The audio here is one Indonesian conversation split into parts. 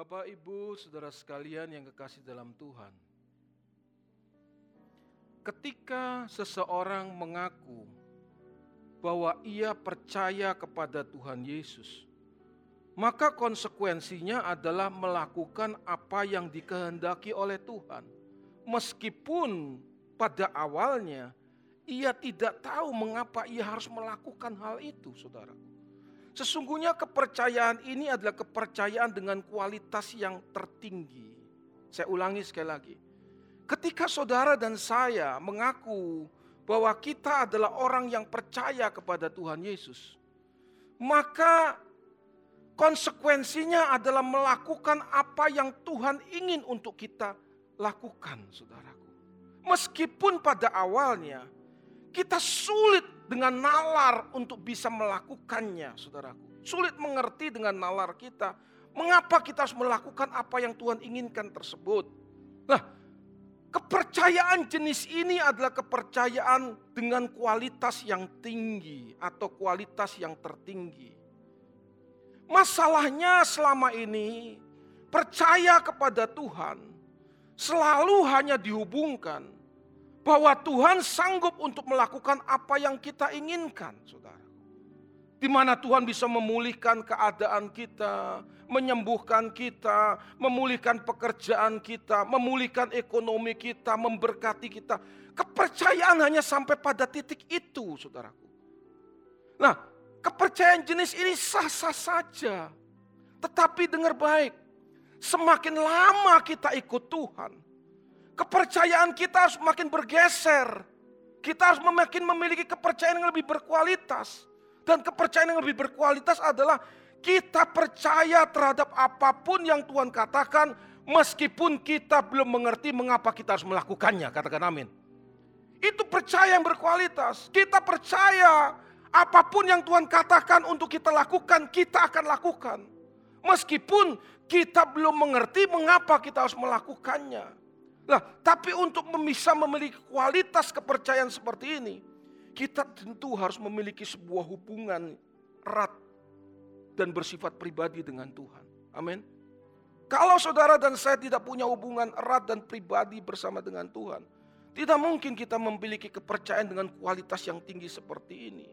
Bapak, Ibu, saudara sekalian yang kekasih dalam Tuhan, ketika seseorang mengaku bahwa ia percaya kepada Tuhan Yesus, maka konsekuensinya adalah melakukan apa yang dikehendaki oleh Tuhan, meskipun pada awalnya ia tidak tahu mengapa ia harus melakukan hal itu, saudara. Sesungguhnya kepercayaan ini adalah kepercayaan dengan kualitas yang tertinggi. Saya ulangi sekali lagi. Ketika saudara dan saya mengaku bahwa kita adalah orang yang percaya kepada Tuhan Yesus, maka konsekuensinya adalah melakukan apa yang Tuhan ingin untuk kita lakukan, saudaraku. Meskipun pada awalnya kita sulit dengan nalar untuk bisa melakukannya, saudaraku. Sulit mengerti dengan nalar kita. Mengapa kita harus melakukan apa yang Tuhan inginkan tersebut? Nah, kepercayaan jenis ini adalah kepercayaan dengan kualitas yang tinggi atau kualitas yang tertinggi. Masalahnya selama ini percaya kepada Tuhan selalu hanya dihubungkan bahwa Tuhan sanggup untuk melakukan apa yang kita inginkan, saudara. Di mana Tuhan bisa memulihkan keadaan kita, menyembuhkan kita, memulihkan pekerjaan kita, memulihkan ekonomi kita, memberkati kita. Kepercayaan hanya sampai pada titik itu, saudaraku. Nah, kepercayaan jenis ini sah-sah saja. Tetapi dengar baik, semakin lama kita ikut Tuhan, kepercayaan kita harus makin bergeser. Kita harus makin memiliki kepercayaan yang lebih berkualitas. Dan kepercayaan yang lebih berkualitas adalah kita percaya terhadap apa pun yang Tuhan katakan meskipun kita belum mengerti mengapa kita harus melakukannya. Katakan amin. Itu percaya yang berkualitas. Kita percaya apa pun yang Tuhan katakan untuk kita lakukan, kita akan lakukan. Meskipun kita belum mengerti mengapa kita harus melakukannya. Nah, tapi untuk bisa memiliki kualitas kepercayaan seperti ini, kita tentu harus memiliki sebuah hubungan erat dan bersifat pribadi dengan Tuhan. Amin. Kalau saudara dan saya tidak punya hubungan erat dan pribadi bersama dengan Tuhan, tidak mungkin kita memiliki kepercayaan dengan kualitas yang tinggi seperti ini.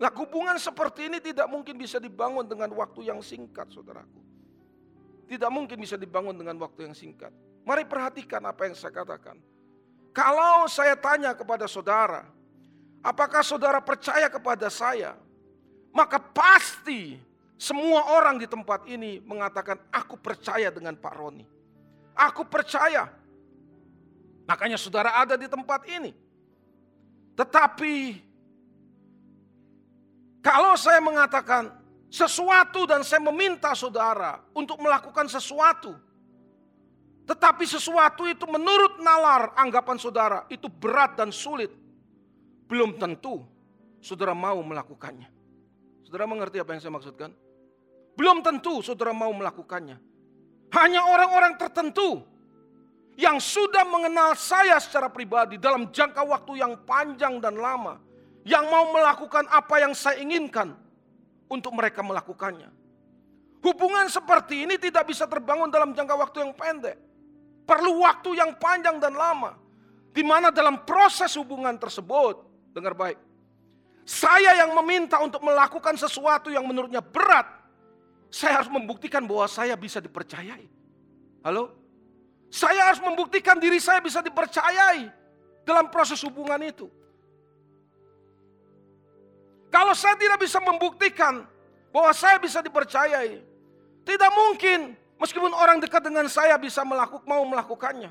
Nah, hubungan seperti ini tidak mungkin bisa dibangun dengan waktu yang singkat, saudaraku. Tidak mungkin bisa dibangun dengan waktu yang singkat. Mari perhatikan apa yang saya katakan. Kalau saya tanya kepada saudara, apakah saudara percaya kepada saya? Maka pasti semua orang di tempat ini mengatakan, aku percaya dengan Pak Roni. Aku percaya. Makanya saudara ada di tempat ini. Tetapi kalau saya mengatakan sesuatu dan saya meminta saudara untuk melakukan sesuatu, tetapi sesuatu itu menurut nalar anggapan saudara itu berat dan sulit. Belum tentu saudara mau melakukannya. Saudara mengerti apa yang saya maksudkan? Belum tentu saudara mau melakukannya. Hanya orang-orang tertentu yang sudah mengenal saya secara pribadi dalam jangka waktu yang panjang dan lama. Yang mau melakukan apa yang saya inginkan untuk mereka melakukannya. Hubungan seperti ini tidak bisa terbangun dalam jangka waktu yang pendek. Perlu waktu yang panjang dan lama. Di mana dalam proses hubungan tersebut, dengar baik. Saya yang meminta untuk melakukan sesuatu yang menurutnya berat. Saya harus membuktikan bahwa saya bisa dipercayai. Halo? Saya harus membuktikan diri saya bisa dipercayai dalam proses hubungan itu. Kalau saya tidak bisa membuktikan bahwa saya bisa dipercayai, tidak mungkin Meskipun orang dekat dengan saya bisa melakukan, mau melakukannya.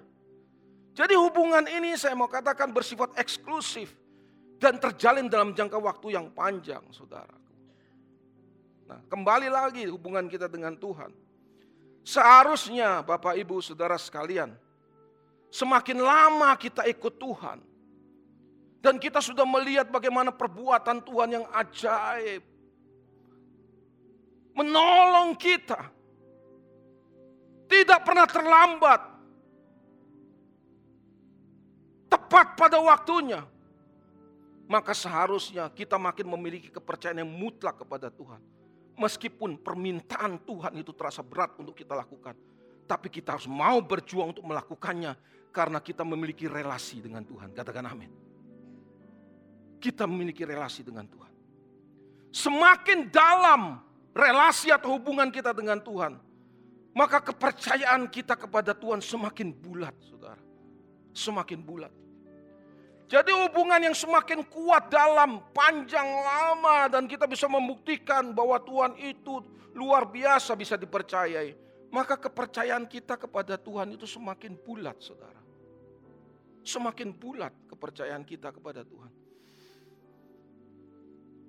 Jadi hubungan ini saya mau katakan bersifat eksklusif dan terjalin dalam jangka waktu yang panjang, saudara. Nah, kembali lagi hubungan kita dengan Tuhan. Seharusnya Bapak Ibu Saudara sekalian, semakin lama kita ikut Tuhan dan kita sudah melihat bagaimana perbuatan Tuhan yang ajaib menolong kita tidak pernah terlambat. Tepat pada waktunya. Maka seharusnya kita makin memiliki kepercayaan yang mutlak kepada Tuhan. Meskipun permintaan Tuhan itu terasa berat untuk kita lakukan. Tapi kita harus mau berjuang untuk melakukannya. Karena kita memiliki relasi dengan Tuhan. Katakan amin. Kita memiliki relasi dengan Tuhan. Semakin dalam relasi atau hubungan kita dengan Tuhan. Maka kepercayaan kita kepada Tuhan semakin bulat saudara. Semakin bulat. Jadi hubungan yang semakin kuat dalam, panjang, lama dan kita bisa membuktikan bahwa Tuhan itu luar biasa bisa dipercayai. Maka kepercayaan kita kepada Tuhan itu semakin bulat saudara. Semakin bulat kepercayaan kita kepada Tuhan.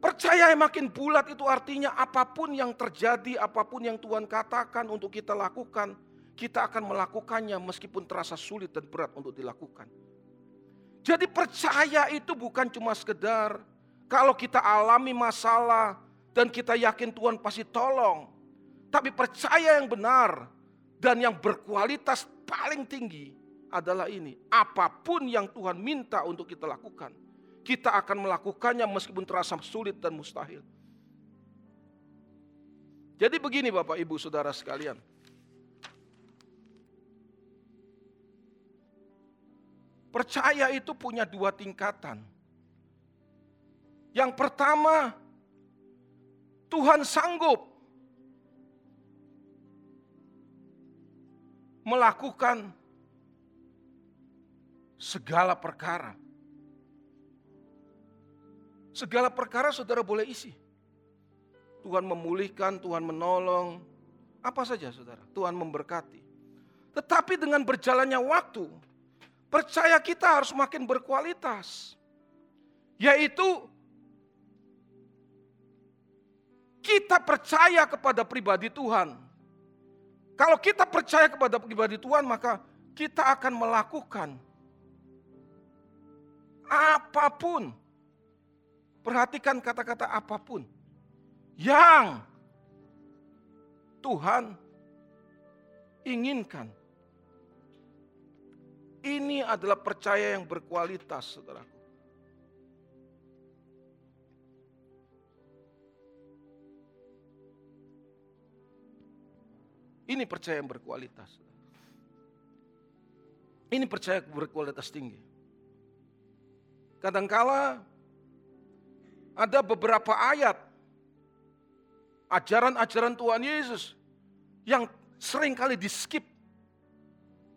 Percaya yang makin bulat itu artinya apa pun yang terjadi, apa pun yang Tuhan katakan untuk kita lakukan, kita akan melakukannya meskipun terasa sulit dan berat untuk dilakukan. Jadi percaya itu bukan cuma sekedar kalau kita alami masalah dan kita yakin Tuhan pasti tolong. Tapi percaya yang benar dan yang berkualitas paling tinggi adalah ini. Apa pun yang Tuhan minta untuk kita lakukan, kita akan melakukannya meskipun terasa sulit dan mustahil. Jadi begini Bapak Ibu Saudara sekalian. Percaya itu punya dua tingkatan. Yang pertama, Tuhan sanggup melakukan segala perkara. Segala perkara saudara boleh isi. Tuhan memulihkan, Tuhan menolong, apa saja saudara. Tuhan memberkati. Tetapi dengan berjalannya waktu, percaya kita harus makin berkualitas. Yaitu kita percaya kepada pribadi Tuhan. Kalau kita percaya kepada pribadi Tuhan, maka kita akan melakukan apa pun. Perhatikan kata-kata apa pun yang Tuhan inginkan. Ini adalah percaya yang berkualitas, saudaraku. Ini percaya yang berkualitas. Ini percaya berkualitas tinggi. Kadangkala ada beberapa ayat ajaran-ajaran Tuhan Yesus yang sering kali di skip.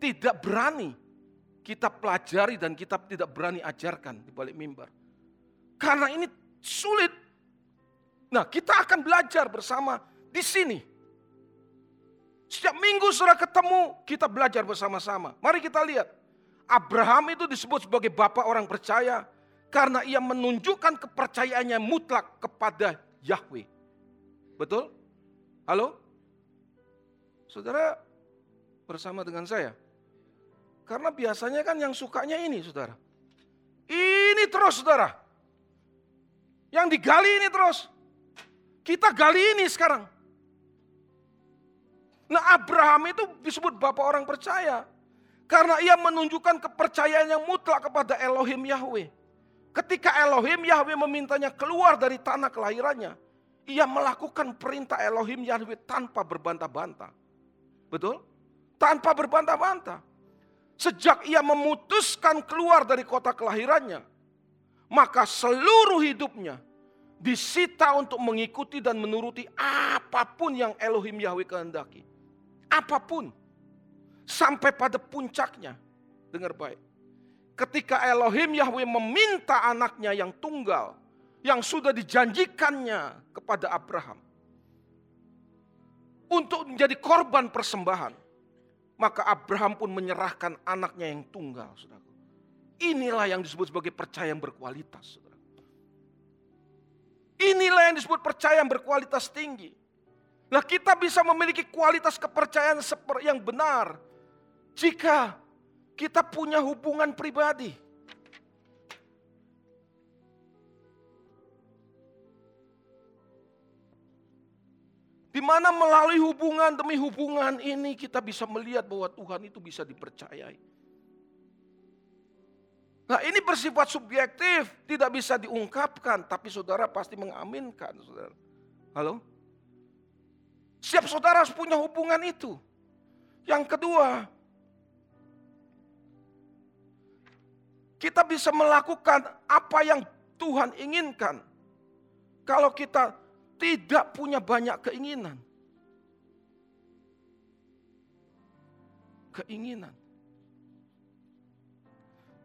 Tidak berani kita pelajari dan kita tidak berani ajarkan di balik mimbar. Karena ini sulit. Nah, kita akan belajar bersama di sini. Setiap minggu sudah ketemu, kita belajar bersama-sama. Mari kita lihat. Abraham itu disebut sebagai bapak orang percaya karena ia menunjukkan kepercayaannya mutlak kepada Yahweh. Betul? Halo? Saudara bersama dengan saya? Karena biasanya kan yang sukanya ini saudara. Ini terus saudara. Yang digali ini terus. Kita gali ini sekarang. Nah Abraham itu disebut bapak orang percaya. Karena ia menunjukkan kepercayaan yang mutlak kepada Elohim Yahweh. Ketika Elohim Yahweh memintanya keluar dari tanah kelahirannya. Ia melakukan perintah Elohim Yahweh tanpa berbantah-bantah. Betul? Tanpa berbantah-bantah. Sejak ia memutuskan keluar dari kota kelahirannya, maka seluruh hidupnya disita untuk mengikuti dan menuruti apa pun yang Elohim Yahweh kehendaki. Apa pun. Sampai pada puncaknya. Dengar baik. Ketika Elohim Yahweh meminta anaknya yang tunggal, yang sudah dijanjikannya kepada Abraham, untuk menjadi korban persembahan maka Abraham pun menyerahkan anaknya yang tunggal. Inilah yang disebut sebagai percaya yang berkualitas. Inilah yang disebut percaya yang berkualitas tinggi. Nah kita bisa memiliki kualitas kepercayaan yang benar jika kita punya hubungan pribadi Di mana melalui hubungan demi hubungan ini kita bisa melihat bahwa Tuhan itu bisa dipercayai. Nah ini bersifat subjektif, tidak bisa diungkapkan, tapi saudara pasti mengaminkan. Saudara. Halo? Setiap saudara harus punya hubungan itu. Yang kedua, kita bisa melakukan apa yang Tuhan inginkan. Kalau kita tidak punya banyak keinginan. Keinginan.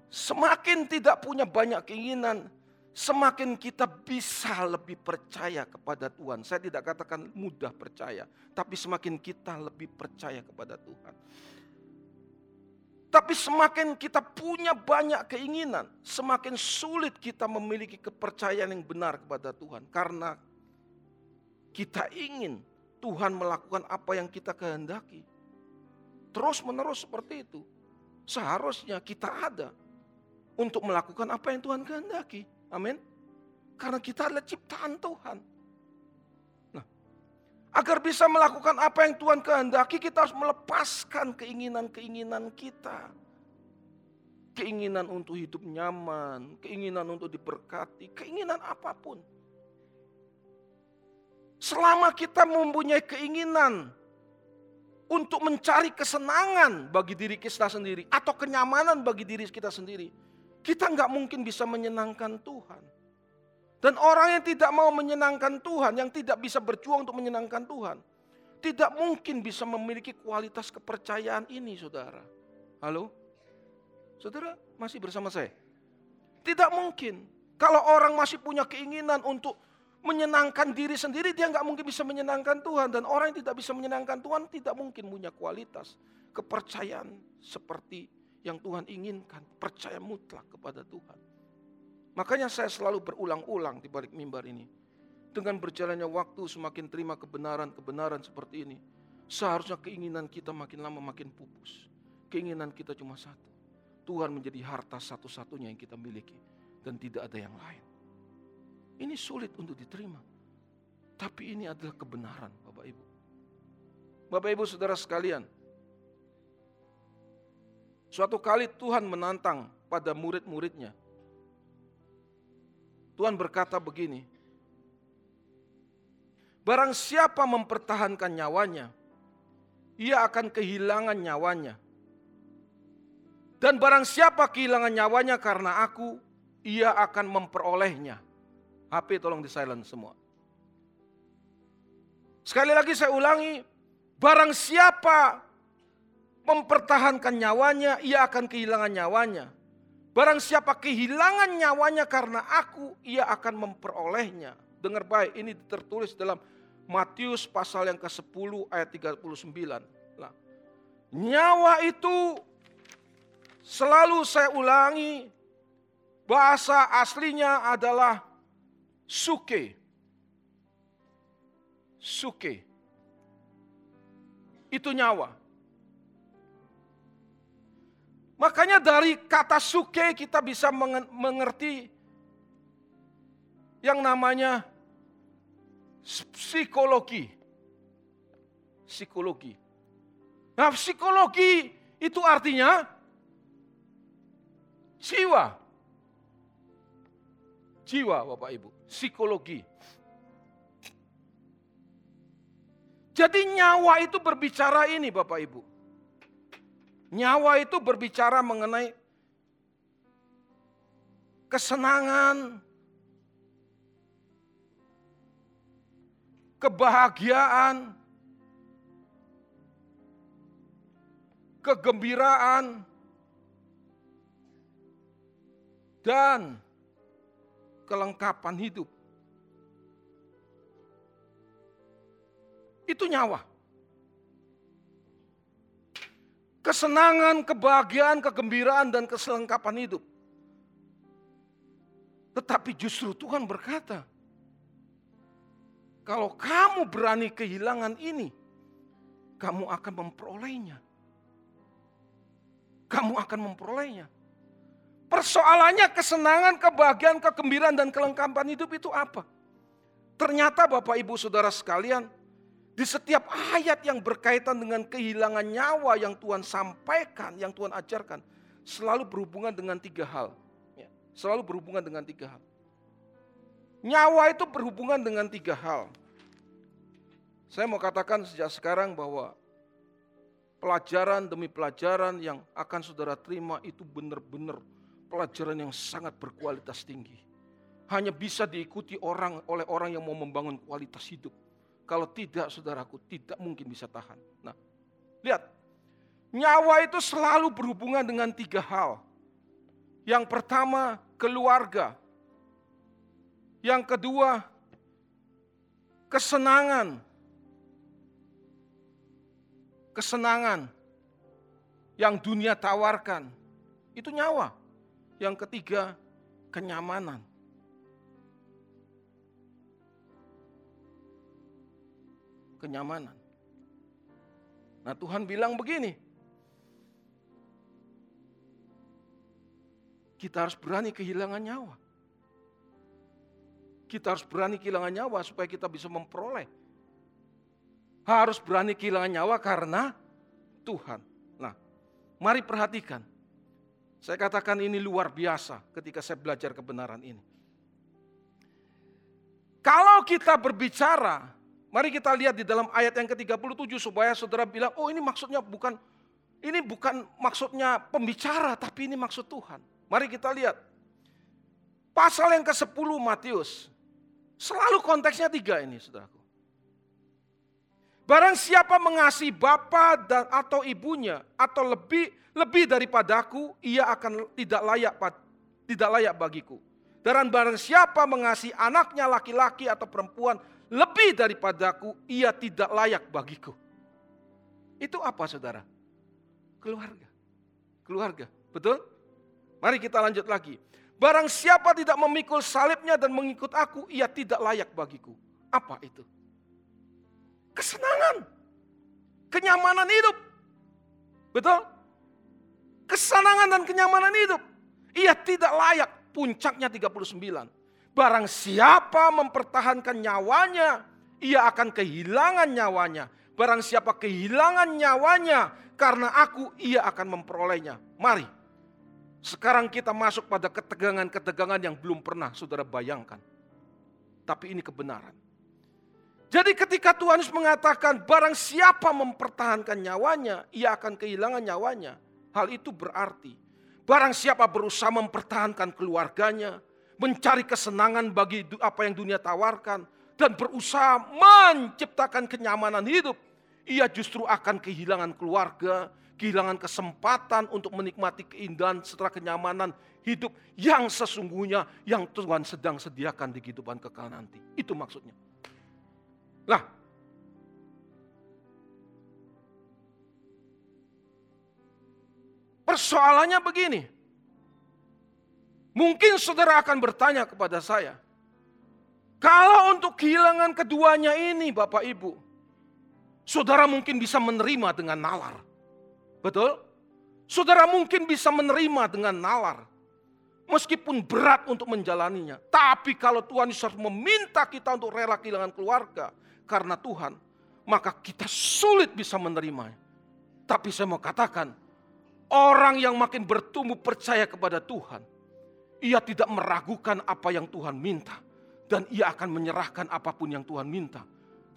Semakin tidak punya banyak keinginan, semakin kita bisa lebih percaya kepada Tuhan. Saya tidak katakan mudah percaya, tapi semakin kita lebih percaya kepada Tuhan. Tapi semakin kita punya banyak keinginan, semakin sulit kita memiliki kepercayaan yang benar kepada Tuhan. Karena kita ingin Tuhan melakukan apa yang kita kehendaki. Terus menerus seperti itu. Seharusnya kita ada untuk melakukan apa yang Tuhan kehendaki. Amin. Karena kita adalah ciptaan Tuhan. Agar bisa melakukan apa yang Tuhan kehendaki, kita harus melepaskan keinginan-keinginan kita. Keinginan untuk hidup nyaman, keinginan untuk diberkati, keinginan apa pun. Selama kita mempunyai keinginan untuk mencari kesenangan bagi diri kita sendiri atau kenyamanan bagi diri kita sendiri, kita nggak mungkin bisa menyenangkan Tuhan. Dan orang yang tidak mau menyenangkan Tuhan, yang tidak bisa berjuang untuk menyenangkan Tuhan, tidak mungkin bisa memiliki kualitas kepercayaan ini, saudara. Halo? Saudara masih bersama saya? Tidak mungkin. Kalau orang masih punya keinginan untuk menyenangkan diri sendiri, dia nggak mungkin bisa menyenangkan Tuhan. Dan orang yang tidak bisa menyenangkan Tuhan tidak mungkin punya kualitas kepercayaan seperti yang Tuhan inginkan, percaya mutlak kepada Tuhan. Makanya saya selalu berulang-ulang di balik mimbar ini. Dengan berjalannya waktu semakin terima kebenaran-kebenaran seperti ini. Seharusnya keinginan kita makin lama makin pupus. Keinginan kita cuma satu. Tuhan menjadi harta satu-satunya yang kita miliki. Dan tidak ada yang lain. Ini sulit untuk diterima. Tapi ini adalah kebenaran Bapak Ibu. Bapak Ibu Saudara sekalian, Suatu kali Tuhan menantang pada murid-muridnya. Tuhan berkata begini, Barang siapa mempertahankan nyawanya, ia akan kehilangan nyawanya. Dan barang siapa kehilangan nyawanya karena aku, ia akan memperolehnya. HP tolong di silent semua. Sekali lagi saya ulangi, barang siapa mempertahankan nyawanya, ia akan kehilangan nyawanya. Barang siapa kehilangan nyawanya karena aku, ia akan memperolehnya. Dengar baik, ini tertulis dalam Matius pasal yang ke-10 ayat 39. Nah, nyawa itu selalu saya ulangi, bahasa aslinya adalah suke. Suke. Itu nyawa. Makanya dari kata suke kita bisa mengerti yang namanya psikologi. Psikologi. Nah psikologi itu artinya jiwa. Jiwa Bapak Ibu, psikologi. Jadi nyawa itu berbicara ini Bapak Ibu. Nyawa itu berbicara mengenai kesenangan, kebahagiaan, kegembiraan, dan kelengkapan hidup. Itu nyawa. Kesenangan, kebahagiaan, kegembiraan, dan keselengkapan hidup. Tetapi justru Tuhan berkata, kalau kamu berani kehilangan ini, kamu akan memperolehnya. Kamu akan memperolehnya. Persoalannya kesenangan, kebahagiaan, kegembiraan, dan kelengkapan hidup itu apa? Ternyata Bapak Ibu Saudara sekalian, di setiap ayat yang berkaitan dengan kehilangan nyawa yang Tuhan sampaikan, yang Tuhan ajarkan, selalu berhubungan dengan tiga hal. Ya, selalu berhubungan dengan tiga hal. Nyawa itu berhubungan dengan tiga hal. Saya mau katakan sejak sekarang bahwa pelajaran demi pelajaran yang akan saudara terima itu benar-benar pelajaran yang sangat berkualitas tinggi. Hanya bisa diikuti orang oleh orang yang mau membangun kualitas hidup. Kalau tidak, saudaraku, tidak mungkin bisa tahan. Nah, lihat. Nyawa itu selalu berhubungan dengan tiga hal. Yang pertama, keluarga. Yang kedua, kesenangan kesenangan yang dunia tawarkan. Itu nyawa. Yang ketiga, kenyamanan. Kenyamanan. Nah Tuhan bilang begini, kita harus berani kehilangan nyawa. Kita harus berani kehilangan nyawa supaya kita bisa memperoleh harus berani kehilangan nyawa karena Tuhan. Nah, mari perhatikan. Saya katakan ini luar biasa ketika saya belajar kebenaran ini. Kalau kita berbicara, mari kita lihat di dalam ayat yang ke-37 supaya saudara bilang, oh ini maksudnya bukan ini bukan maksudnya pembicara, tapi ini maksud Tuhan. Mari kita lihat. Pasal yang ke-10 Matius. Selalu konteksnya tiga ini, saudaraku. Barang siapa mengasihi bapa dan atau ibunya atau lebih lebih daripadaku, ia akan tidak layak tidak layak bagiku. Dan barang siapa mengasihi anaknya laki-laki atau perempuan lebih daripadaku, ia tidak layak bagiku. Itu apa saudara? Keluarga. Keluarga, betul? Mari kita lanjut lagi. Barang siapa tidak memikul salibnya dan mengikut aku, ia tidak layak bagiku. Apa itu? Kesenangan. Kenyamanan hidup. Betul? Kesenangan dan kenyamanan hidup. Ia tidak layak. Puncaknya 39. Barang siapa mempertahankan nyawanya, ia akan kehilangan nyawanya. Barang siapa kehilangan nyawanya, karena aku ia akan memperolehnya. Mari, sekarang kita masuk pada ketegangan-ketegangan yang belum pernah saudara bayangkan. Tapi ini kebenaran. Jadi ketika Tuhan Yesus mengatakan barang siapa mempertahankan nyawanya, ia akan kehilangan nyawanya. Hal itu berarti barang siapa berusaha mempertahankan keluarganya, mencari kesenangan bagi apa yang dunia tawarkan, dan berusaha menciptakan kenyamanan hidup, ia justru akan kehilangan keluarga, kehilangan kesempatan untuk menikmati keindahan setelah kenyamanan hidup yang sesungguhnya yang Tuhan sedang sediakan di kehidupan kekal nanti. Itu maksudnya. Lah, persoalannya begini. Mungkin saudara akan bertanya kepada saya, kalau untuk kehilangan keduanya ini Bapak Ibu, saudara mungkin bisa menerima dengan nalar. Betul? Saudara mungkin bisa menerima dengan nalar. Meskipun berat untuk menjalaninya. Tapi kalau Tuhan Yesus meminta kita untuk rela kehilangan keluarga, karena Tuhan, maka kita sulit bisa menerimanya. Tapi saya mau katakan, orang yang makin bertumbuh percaya kepada Tuhan, ia tidak meragukan apa yang Tuhan minta. Dan ia akan menyerahkan apa pun yang Tuhan minta.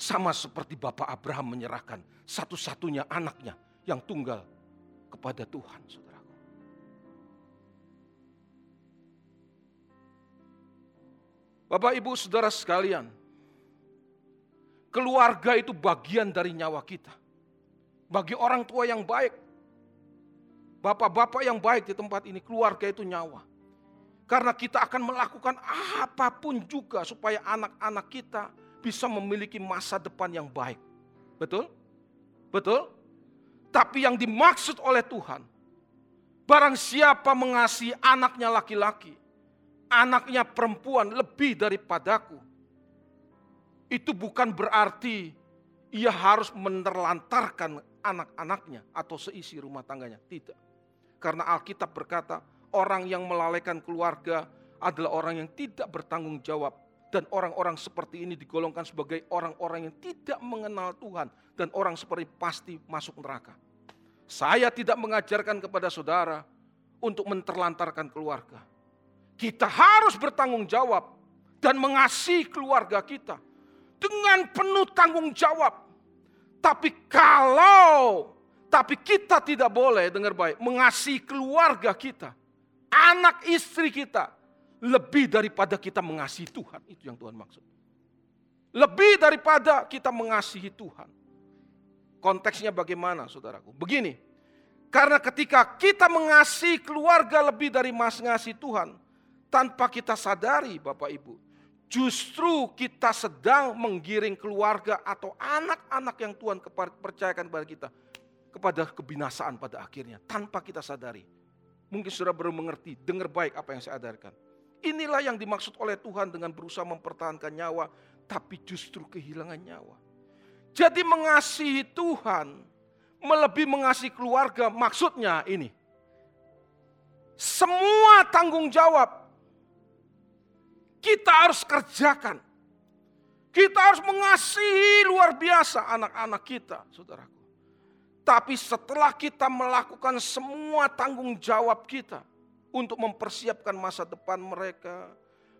Sama seperti Bapak Abraham menyerahkan satu-satunya anaknya yang tunggal kepada Tuhan, saudaraku. Bapak, Ibu, Saudara sekalian, Keluarga itu bagian dari nyawa kita. Bagi orang tua yang baik, bapak-bapak yang baik di tempat ini, keluarga itu nyawa. Karena kita akan melakukan apa pun juga supaya anak-anak kita bisa memiliki masa depan yang baik. Betul? Betul? Tapi yang dimaksud oleh Tuhan, barang siapa mengasihi anaknya laki-laki, anaknya perempuan lebih daripadaku, itu bukan berarti ia harus menerlantarkan anak-anaknya atau seisi rumah tangganya. Tidak. Karena Alkitab berkata, orang yang melalaikan keluarga adalah orang yang tidak bertanggung jawab. Dan orang-orang seperti ini digolongkan sebagai orang-orang yang tidak mengenal Tuhan. Dan orang seperti pasti masuk neraka. Saya tidak mengajarkan kepada saudara untuk menterlantarkan keluarga. Kita harus bertanggung jawab dan mengasihi keluarga kita dengan penuh tanggung jawab. Tapi kalau, tapi kita tidak boleh, dengar baik, mengasihi keluarga kita, anak istri kita, lebih daripada kita mengasihi Tuhan. Itu yang Tuhan maksud. Lebih daripada kita mengasihi Tuhan. Konteksnya bagaimana saudaraku? Begini, karena ketika kita mengasihi keluarga lebih dari mengasihi Tuhan, tanpa kita sadari Bapak Ibu, justru kita sedang menggiring keluarga atau anak-anak yang Tuhan percayakan kepada kita kepada kebinasaan pada akhirnya tanpa kita sadari. Mungkin sudah baru mengerti, dengar baik apa yang saya adarkan. Inilah yang dimaksud oleh Tuhan dengan berusaha mempertahankan nyawa, tapi justru kehilangan nyawa. Jadi mengasihi Tuhan, melebihi mengasihi keluarga, maksudnya ini. Semua tanggung jawab kita harus kerjakan. Kita harus mengasihi luar biasa anak-anak kita, saudaraku. Tapi setelah kita melakukan semua tanggung jawab kita untuk mempersiapkan masa depan mereka,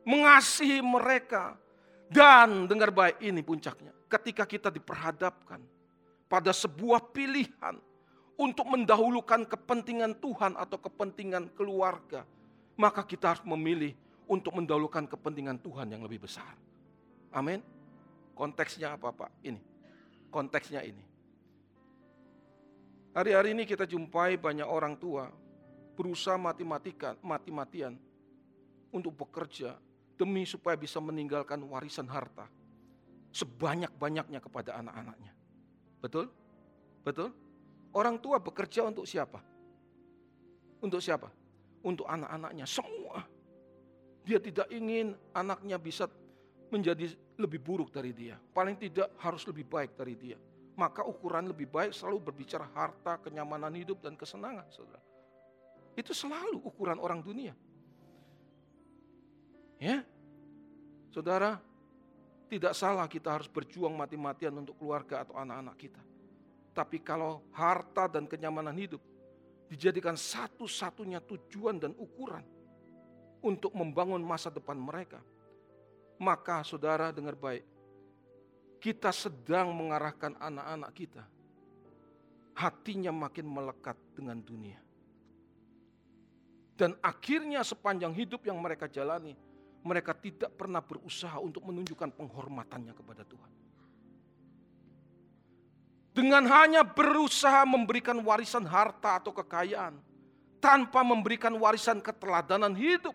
mengasihi mereka, dan dengar baik ini puncaknya, ketika kita diperhadapkan pada sebuah pilihan untuk mendahulukan kepentingan Tuhan atau kepentingan keluarga, maka kita harus memilih untuk mendahulukan kepentingan Tuhan yang lebih besar. Amin. Konteksnya apa Pak? Ini. Konteksnya ini. Hari-hari ini kita jumpai banyak orang tua berusaha mati-matikan, mati-matian untuk bekerja demi supaya bisa meninggalkan warisan harta sebanyak-banyaknya kepada anak-anaknya. Betul? Betul? Orang tua bekerja untuk siapa? Untuk siapa? Untuk anak-anaknya semua. Dia tidak ingin anaknya bisa menjadi lebih buruk dari dia. Paling tidak harus lebih baik dari dia. Maka ukuran lebih baik selalu berbicara harta, kenyamanan hidup, dan kesenangan. Saudara. Itu selalu ukuran orang dunia. Ya, saudara, tidak salah kita harus berjuang mati-matian untuk keluarga atau anak-anak kita. Tapi kalau harta dan kenyamanan hidup dijadikan satu-satunya tujuan dan ukuran untuk membangun masa depan mereka, maka saudara dengar baik, kita sedang mengarahkan anak-anak kita, hatinya makin melekat dengan dunia. Dan akhirnya sepanjang hidup yang mereka jalani, mereka tidak pernah berusaha untuk menunjukkan penghormatannya kepada Tuhan. Dengan hanya berusaha memberikan warisan harta atau kekayaan, tanpa memberikan warisan keteladanan hidup,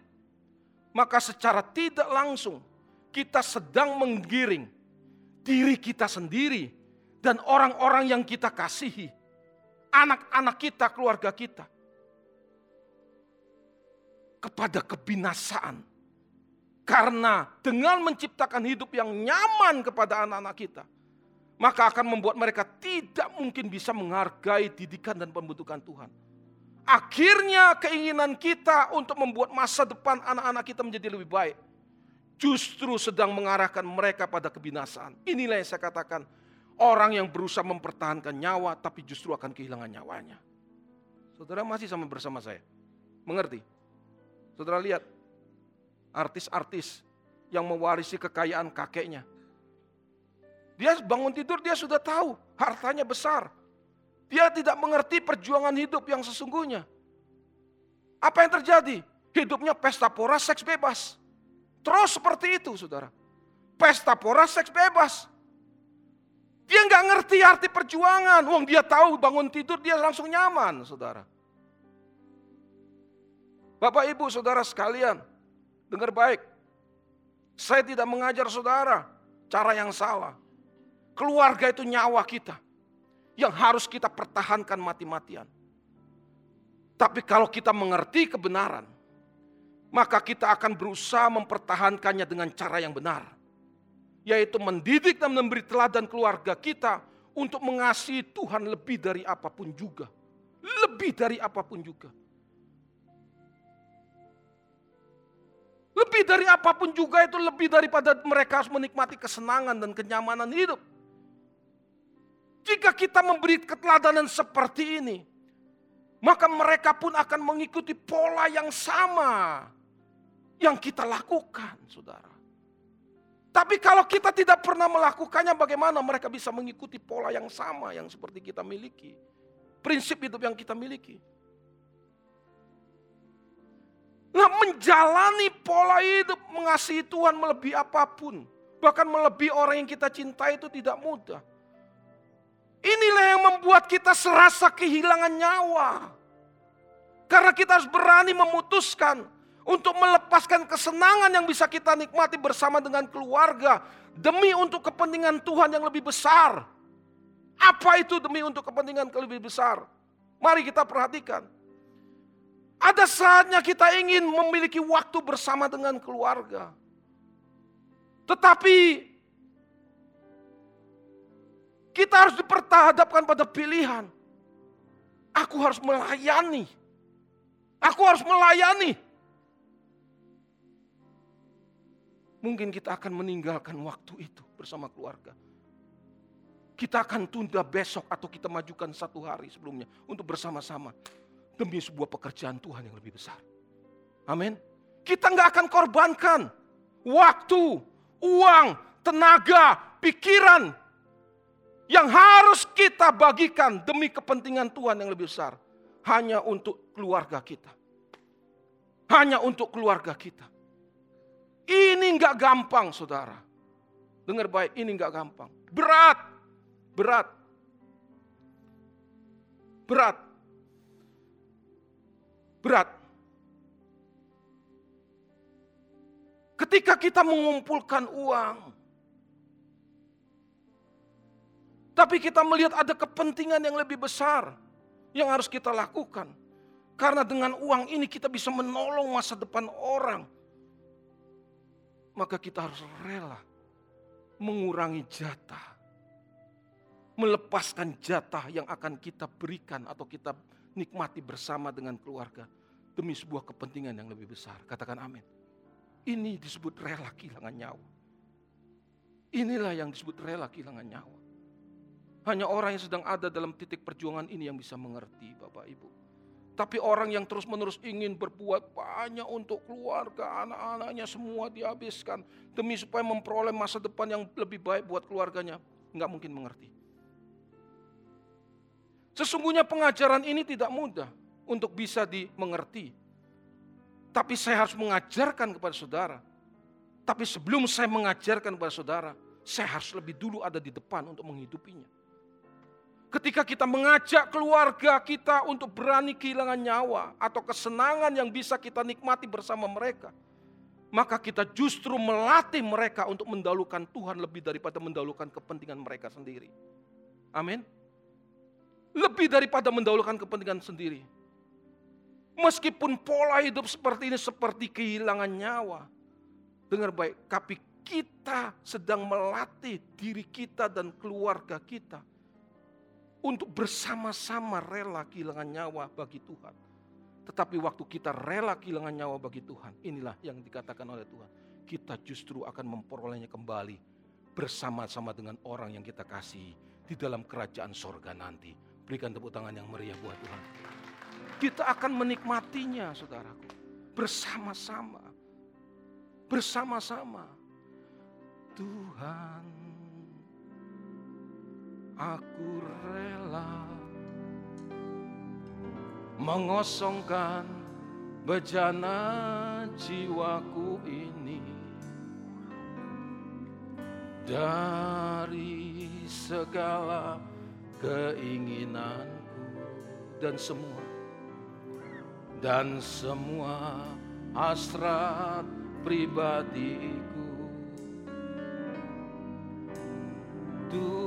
maka secara tidak langsung kita sedang menggiring diri kita sendiri dan orang-orang yang kita kasihi, anak-anak kita, keluarga kita, kepada kebinasaan. Karena dengan menciptakan hidup yang nyaman kepada anak-anak kita, maka akan membuat mereka tidak mungkin bisa menghargai didikan dan pembentukan Tuhan. Akhirnya keinginan kita untuk membuat masa depan anak-anak kita menjadi lebih baik. Justru sedang mengarahkan mereka pada kebinasaan. Inilah yang saya katakan. Orang yang berusaha mempertahankan nyawa tapi justru akan kehilangan nyawanya. Saudara masih sama bersama saya. Mengerti? Saudara lihat. Artis-artis yang mewarisi kekayaan kakeknya. Dia bangun tidur dia sudah tahu hartanya besar. Dia tidak mengerti perjuangan hidup yang sesungguhnya. Apa yang terjadi? Hidupnya pesta pora seks bebas. Terus seperti itu saudara. Pesta pora seks bebas. Dia nggak ngerti arti perjuangan. Wong dia tahu bangun tidur dia langsung nyaman saudara. Bapak ibu saudara sekalian. Dengar baik. Saya tidak mengajar saudara cara yang salah. Keluarga itu nyawa kita yang harus kita pertahankan mati-matian. Tapi kalau kita mengerti kebenaran, maka kita akan berusaha mempertahankannya dengan cara yang benar. Yaitu mendidik dan memberi teladan keluarga kita untuk mengasihi Tuhan lebih dari apa pun juga. Lebih dari apa pun juga. Lebih dari apa pun juga itu lebih daripada mereka harus menikmati kesenangan dan kenyamanan hidup. Jika kita memberi keteladanan seperti ini, maka mereka pun akan mengikuti pola yang sama yang kita lakukan, saudara. Tapi kalau kita tidak pernah melakukannya, bagaimana mereka bisa mengikuti pola yang sama yang seperti kita miliki? Prinsip hidup yang kita miliki. Nah, menjalani pola hidup mengasihi Tuhan melebihi apa pun, bahkan melebihi orang yang kita cintai itu tidak mudah. Inilah yang membuat kita serasa kehilangan nyawa. Karena kita harus berani memutuskan untuk melepaskan kesenangan yang bisa kita nikmati bersama dengan keluarga demi untuk kepentingan Tuhan yang lebih besar. Apa itu demi untuk kepentingan yang lebih besar? Mari kita perhatikan. Ada saatnya kita ingin memiliki waktu bersama dengan keluarga. Tetapi kita harus dipertahadapkan pada pilihan. Aku harus melayani. Aku harus melayani mungkin kita akan meninggalkan waktu itu bersama keluarga. Kita akan tunda besok atau kita majukan satu hari sebelumnya untuk bersama-sama demi sebuah pekerjaan Tuhan yang lebih besar. Amin. Kita nggak akan korbankan waktu, uang, tenaga, pikiran yang harus kita bagikan demi kepentingan Tuhan yang lebih besar. Hanya untuk keluarga kita. Hanya untuk keluarga kita. Ini nggak gampang saudara. Dengar baik, ini nggak gampang. Berat, berat, berat, berat. Ketika kita mengumpulkan uang, tapi kita melihat ada kepentingan yang lebih besar yang harus kita lakukan. Karena dengan uang ini kita bisa menolong masa depan orang maka kita harus rela mengurangi jatah. Melepaskan jatah yang akan kita berikan atau kita nikmati bersama dengan keluarga demi sebuah kepentingan yang lebih besar. Katakan amin. Ini disebut rela kehilangan nyawa. Inilah yang disebut rela kehilangan nyawa. Hanya orang yang sedang ada dalam titik perjuangan ini yang bisa mengerti Bapak Ibu. Tapi orang yang terus-menerus ingin berbuat banyak untuk keluarga, anak-anaknya semua dihabiskan. Demi supaya memperoleh masa depan yang lebih baik buat keluarganya. Nggak mungkin mengerti. Sesungguhnya pengajaran ini tidak mudah untuk bisa dimengerti. Tapi saya harus mengajarkan kepada saudara. Tapi sebelum saya mengajarkan kepada saudara, saya harus lebih dulu ada di depan untuk menghidupinya. Ketika kita mengajak keluarga kita untuk berani kehilangan nyawa atau kesenangan yang bisa kita nikmati bersama mereka, maka kita justru melatih mereka untuk mendahulukan Tuhan lebih daripada mendahulukan kepentingan mereka sendiri. Amin. Lebih daripada mendahulukan kepentingan sendiri. Meskipun pola hidup seperti ini seperti kehilangan nyawa. Dengar baik, tapi kita sedang melatih diri kita dan keluarga kita untuk bersama-sama rela kehilangan nyawa bagi Tuhan. Tetapi waktu kita rela kehilangan nyawa bagi Tuhan, inilah yang dikatakan oleh Tuhan. Kita justru akan memperolehnya kembali bersama-sama dengan orang yang kita kasih di dalam kerajaan sorga nanti. Berikan tepuk tangan yang meriah buat Tuhan. Kita akan menikmatinya saudaraku. Bersama-sama. Bersama-sama. Tuhan aku rela mengosongkan bejana jiwaku ini dari segala keinginanku dan semua dan semua hasrat pribadiku. Tuhan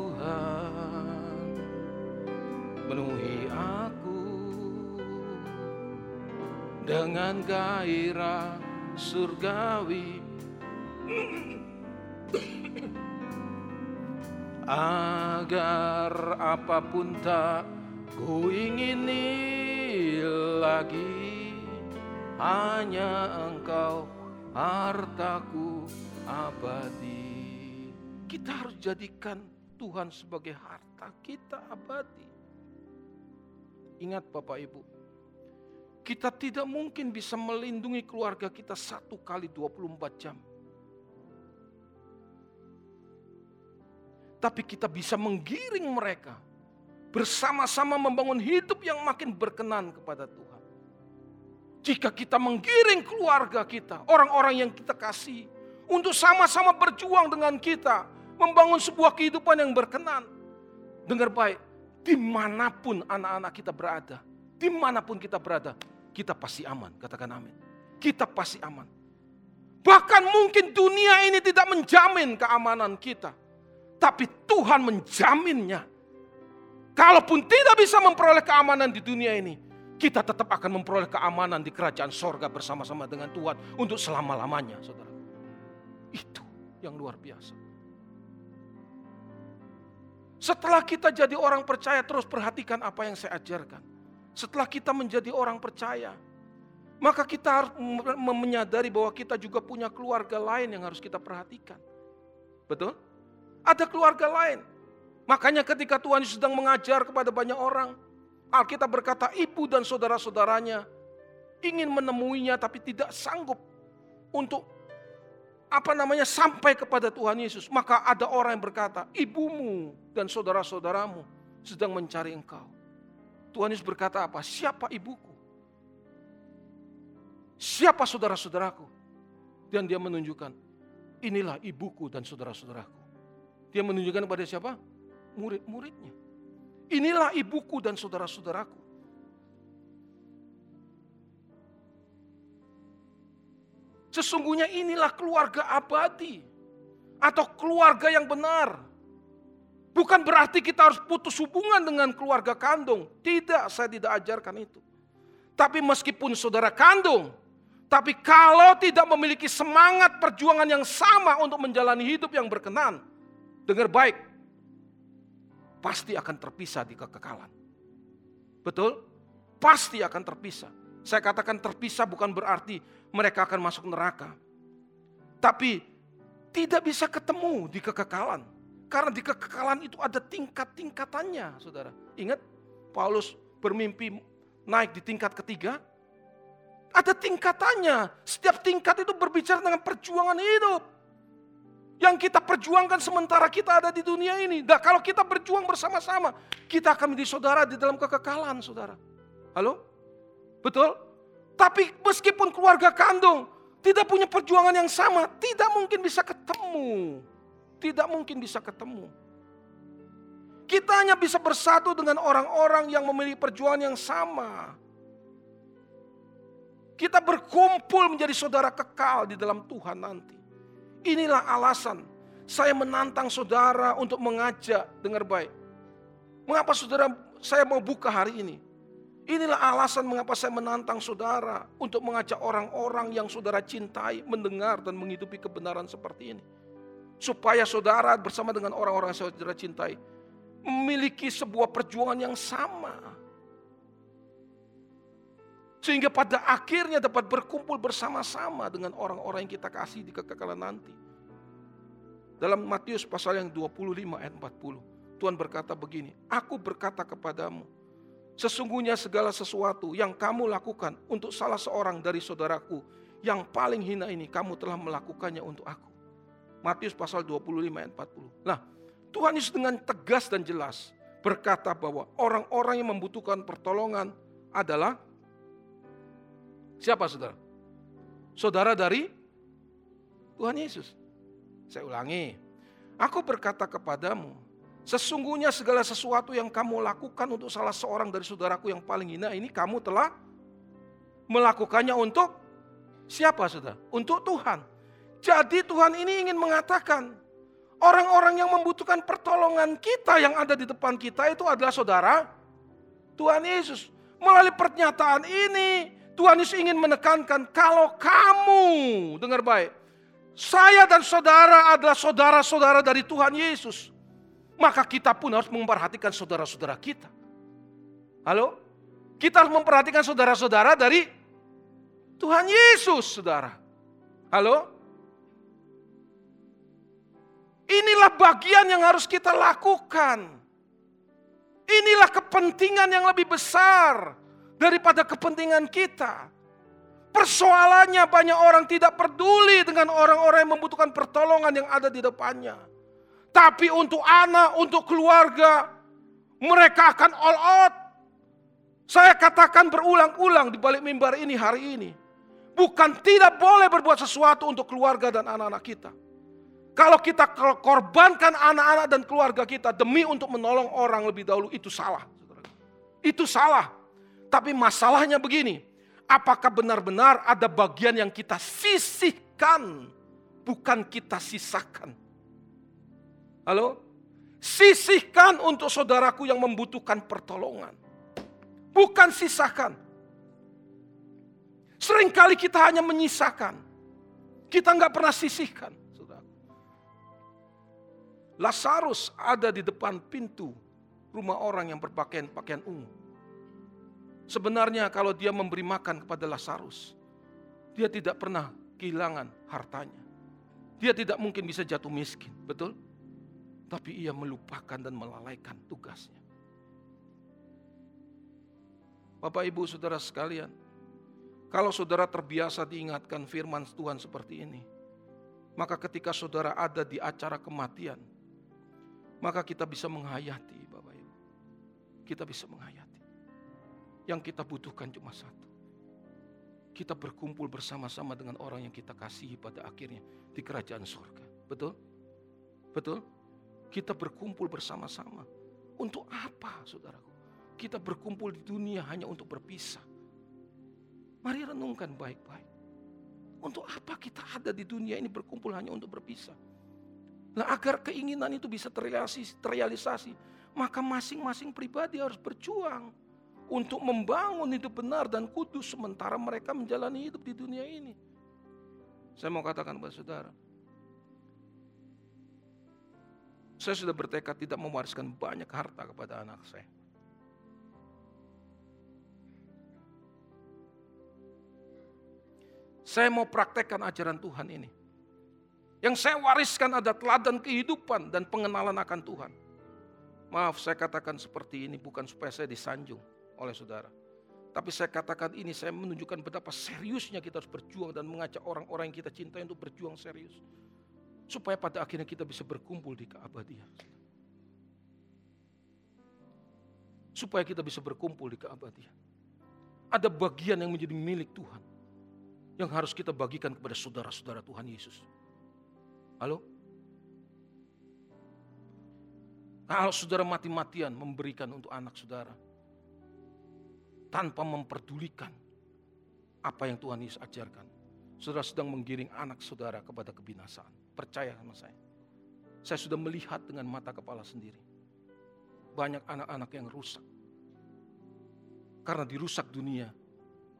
penuhi aku. Dengan gairah surgawi. Agar apa pun tak ku ingini lagi hanya engkau hartaku abadi. Kita harus jadikan Tuhan sebagai harta kita abadi. Ingat Bapak Ibu, kita tidak mungkin bisa melindungi keluarga kita satu kali 24 jam. tapi kita bisa menggiring mereka bersama-sama membangun hidup yang makin berkenan kepada Tuhan. Jika kita menggiring keluarga kita, orang-orang yang kita kasih, untuk sama-sama berjuang dengan kita, membangun sebuah kehidupan yang berkenan. Dengar baik, di mana pun anak-anak kita berada, di mana pun kita berada, kita pasti aman. Katakan amin. Kita pasti aman. Bahkan mungkin dunia ini tidak menjamin keamanan kita. Tapi Tuhan menjaminnya. Kalaupun tidak bisa memperoleh keamanan di dunia ini, kita tetap akan memperoleh keamanan di kerajaan sorga bersama-sama dengan Tuhan untuk selama-lamanya, saudara. Itu yang luar biasa. Setelah kita jadi orang percaya, terus perhatikan apa yang saya ajarkan. Setelah kita menjadi orang percaya, maka kita harus menyadari bahwa kita juga punya keluarga lain yang harus kita perhatikan. Betul? Ada keluarga lain. Makanya ketika Tuhan sedang mengajar kepada banyak orang, Alkitab berkata ibu dan saudara-saudaranya ingin menemuinya tapi tidak sanggup untuk apa namanya sampai kepada Tuhan Yesus, maka ada orang yang berkata, ibumu dan saudara-saudaramu sedang mencari engkau. Tuhan Yesus berkata apa? Siapa ibuku? Siapa saudara-saudaraku? Dan dia menunjukkan, inilah ibuku dan saudara-saudaraku. Dia menunjukkan kepada siapa? Murid-muridnya. Inilah ibuku dan saudara-saudaraku. Sesungguhnya inilah keluarga abadi atau keluarga yang benar. Bukan berarti kita harus putus hubungan dengan keluarga kandung. Tidak, saya tidak ajarkan itu. Tapi meskipun saudara kandung, tapi kalau tidak memiliki semangat perjuangan yang sama untuk menjalani hidup yang berkenan, dengar baik, pasti akan terpisah di kekekalan. Betul? Pasti akan terpisah. Saya katakan terpisah bukan berarti mereka akan masuk neraka. Tapi tidak bisa ketemu di kekekalan. Karena di kekekalan itu ada tingkat-tingkatannya, saudara. Ingat, Paulus bermimpi naik di tingkat ketiga. Ada tingkatannya. Setiap tingkat itu berbicara dengan perjuangan hidup. Yang kita perjuangkan sementara kita ada di dunia ini. Nah, kalau kita berjuang bersama-sama, kita akan menjadi saudara di dalam kekekalan, saudara. Halo? Betul? Tapi meskipun keluarga kandung tidak punya perjuangan yang sama, tidak mungkin bisa ketemu. Tidak mungkin bisa ketemu. Kita hanya bisa bersatu dengan orang-orang yang memiliki perjuangan yang sama. Kita berkumpul menjadi saudara kekal di dalam Tuhan nanti. Inilah alasan saya menantang saudara untuk mengajak dengar baik. Mengapa saudara saya mau buka hari ini? Inilah alasan mengapa saya menantang saudara untuk mengajak orang-orang yang saudara cintai mendengar dan menghidupi kebenaran seperti ini. Supaya saudara bersama dengan orang-orang yang saudara cintai memiliki sebuah perjuangan yang sama. Sehingga pada akhirnya dapat berkumpul bersama-sama dengan orang-orang yang kita kasih di kekekalan nanti. Dalam Matius pasal yang 25 ayat 40, Tuhan berkata begini, Aku berkata kepadamu, Sesungguhnya segala sesuatu yang kamu lakukan untuk salah seorang dari saudaraku yang paling hina ini kamu telah melakukannya untuk aku. Matius pasal 25 ayat 40. Nah, Tuhan Yesus dengan tegas dan jelas berkata bahwa orang-orang yang membutuhkan pertolongan adalah siapa saudara? Saudara dari Tuhan Yesus. Saya ulangi. Aku berkata kepadamu, Sesungguhnya segala sesuatu yang kamu lakukan untuk salah seorang dari saudaraku yang paling hina ini kamu telah melakukannya untuk siapa saudara? Untuk Tuhan. Jadi Tuhan ini ingin mengatakan orang-orang yang membutuhkan pertolongan kita yang ada di depan kita itu adalah saudara Tuhan Yesus. Melalui pernyataan ini Tuhan Yesus ingin menekankan kalau kamu dengar baik saya dan saudara adalah saudara-saudara dari Tuhan Yesus maka kita pun harus memperhatikan saudara-saudara kita. Halo? Kita harus memperhatikan saudara-saudara dari Tuhan Yesus, saudara. Halo? Inilah bagian yang harus kita lakukan. Inilah kepentingan yang lebih besar daripada kepentingan kita. Persoalannya banyak orang tidak peduli dengan orang-orang yang membutuhkan pertolongan yang ada di depannya. Tapi untuk anak, untuk keluarga, mereka akan all out. Saya katakan berulang-ulang di balik mimbar ini hari ini. Bukan tidak boleh berbuat sesuatu untuk keluarga dan anak-anak kita. Kalau kita korbankan anak-anak dan keluarga kita demi untuk menolong orang lebih dahulu, itu salah. Itu salah. Tapi masalahnya begini, apakah benar-benar ada bagian yang kita sisihkan, bukan kita sisakan? Halo? Sisihkan untuk saudaraku yang membutuhkan pertolongan. Bukan sisakan. Seringkali kita hanya menyisakan. Kita nggak pernah sisihkan. Lazarus ada di depan pintu rumah orang yang berpakaian pakaian ungu. Sebenarnya kalau dia memberi makan kepada Lazarus, dia tidak pernah kehilangan hartanya. Dia tidak mungkin bisa jatuh miskin, betul? Tapi ia melupakan dan melalaikan tugasnya. Bapak, ibu, saudara sekalian, kalau saudara terbiasa diingatkan firman Tuhan seperti ini, maka ketika saudara ada di acara kematian, maka kita bisa menghayati, Bapak Ibu. Kita bisa menghayati. Yang kita butuhkan cuma satu. Kita berkumpul bersama-sama dengan orang yang kita kasihi pada akhirnya di kerajaan surga. Betul? Betul? Kita berkumpul bersama-sama. Untuk apa, saudaraku? Kita berkumpul di dunia hanya untuk berpisah. Mari renungkan baik-baik. Untuk apa kita ada di dunia ini berkumpul hanya untuk berpisah? Nah agar keinginan itu bisa terrealisasi, terrealisasi maka masing-masing pribadi harus berjuang untuk membangun hidup benar dan kudus sementara mereka menjalani hidup di dunia ini. Saya mau katakan kepada saudara, Saya sudah bertekad tidak mewariskan banyak harta kepada anak saya. Saya mau praktekkan ajaran Tuhan ini. Yang saya wariskan ada teladan kehidupan dan pengenalan akan Tuhan. Maaf saya katakan seperti ini bukan supaya saya disanjung oleh saudara. Tapi saya katakan ini saya menunjukkan betapa seriusnya kita harus berjuang dan mengajak orang-orang yang kita cintai untuk berjuang serius. Supaya pada akhirnya kita bisa berkumpul di keabadian. Supaya kita bisa berkumpul di keabadian. Ada bagian yang menjadi milik Tuhan. Yang harus kita bagikan kepada saudara-saudara Tuhan Yesus. Halo? Kalau saudara mati-matian memberikan untuk anak saudara. Tanpa memperdulikan apa yang Tuhan Yesus ajarkan. Saudara sedang menggiring anak saudara kepada kebinasaan. Percaya sama saya. Saya sudah melihat dengan mata kepala sendiri. Banyak anak-anak yang rusak. Karena dirusak dunia.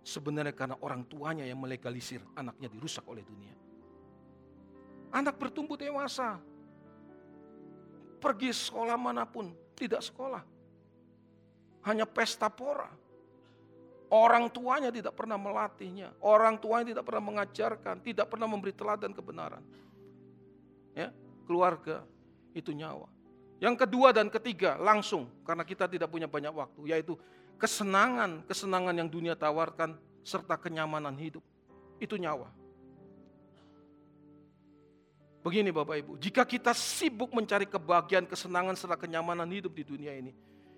Sebenarnya karena orang tuanya yang melegalisir anaknya dirusak oleh dunia. Anak bertumbuh dewasa. Pergi sekolah mana pun, tidak sekolah. Hanya pesta pora. Orang tuanya tidak pernah melatihnya. Orang tuanya tidak pernah mengajarkan, tidak pernah memberi teladan kebenaran keluarga itu nyawa. Yang kedua dan ketiga langsung karena kita tidak punya banyak waktu yaitu kesenangan, kesenangan yang dunia tawarkan serta kenyamanan hidup. Itu nyawa. Begini Bapak Ibu, jika kita sibuk mencari kebahagiaan, kesenangan serta kenyamanan hidup di dunia ini,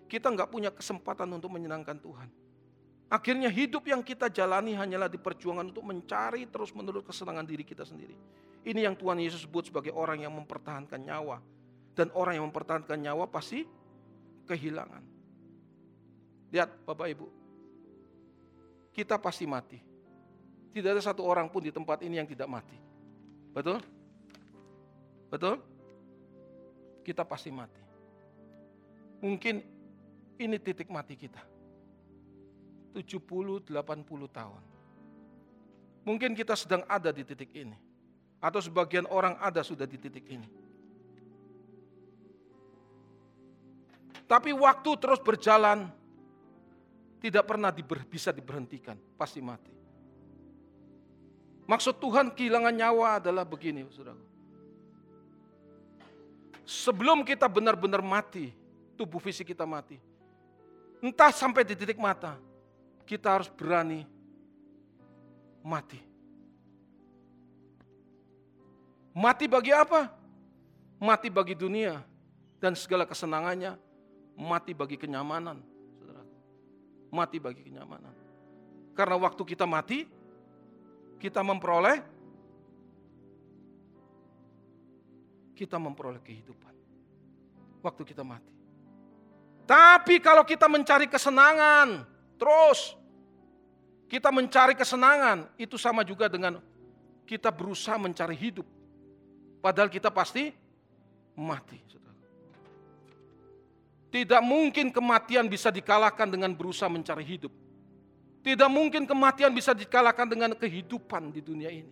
kita nggak punya kesempatan untuk menyenangkan Tuhan. Akhirnya hidup yang kita jalani hanyalah di perjuangan untuk mencari terus menerus kesenangan diri kita sendiri. Ini yang Tuhan Yesus sebut sebagai orang yang mempertahankan nyawa. Dan orang yang mempertahankan nyawa pasti kehilangan. Lihat Bapak Ibu. Kita pasti mati. Tidak ada satu orang pun di tempat ini yang tidak mati. Betul? Betul? Kita pasti mati. Mungkin ini titik mati kita. 70-80 tahun. Mungkin kita sedang ada di titik ini atau sebagian orang ada sudah di titik ini. Tapi waktu terus berjalan, tidak pernah diber, bisa diberhentikan, pasti mati. Maksud Tuhan kehilangan nyawa adalah begini, saudara. Sebelum kita benar-benar mati, tubuh fisik kita mati. Entah sampai di titik mata, kita harus berani mati. Mati bagi apa? mati bagi dunia dan segala kesenangannya, mati bagi kenyamanan. Mati bagi kenyamanan. Karena waktu kita mati, kita memperoleh kita memperoleh kehidupan. Waktu kita mati. Tapi kalau kita mencari kesenangan, terus kita mencari kesenangan, itu sama juga dengan kita berusaha mencari hidup. Padahal kita pasti mati. Tidak mungkin kematian bisa dikalahkan dengan berusaha mencari hidup. Tidak mungkin kematian bisa dikalahkan dengan kehidupan di dunia ini.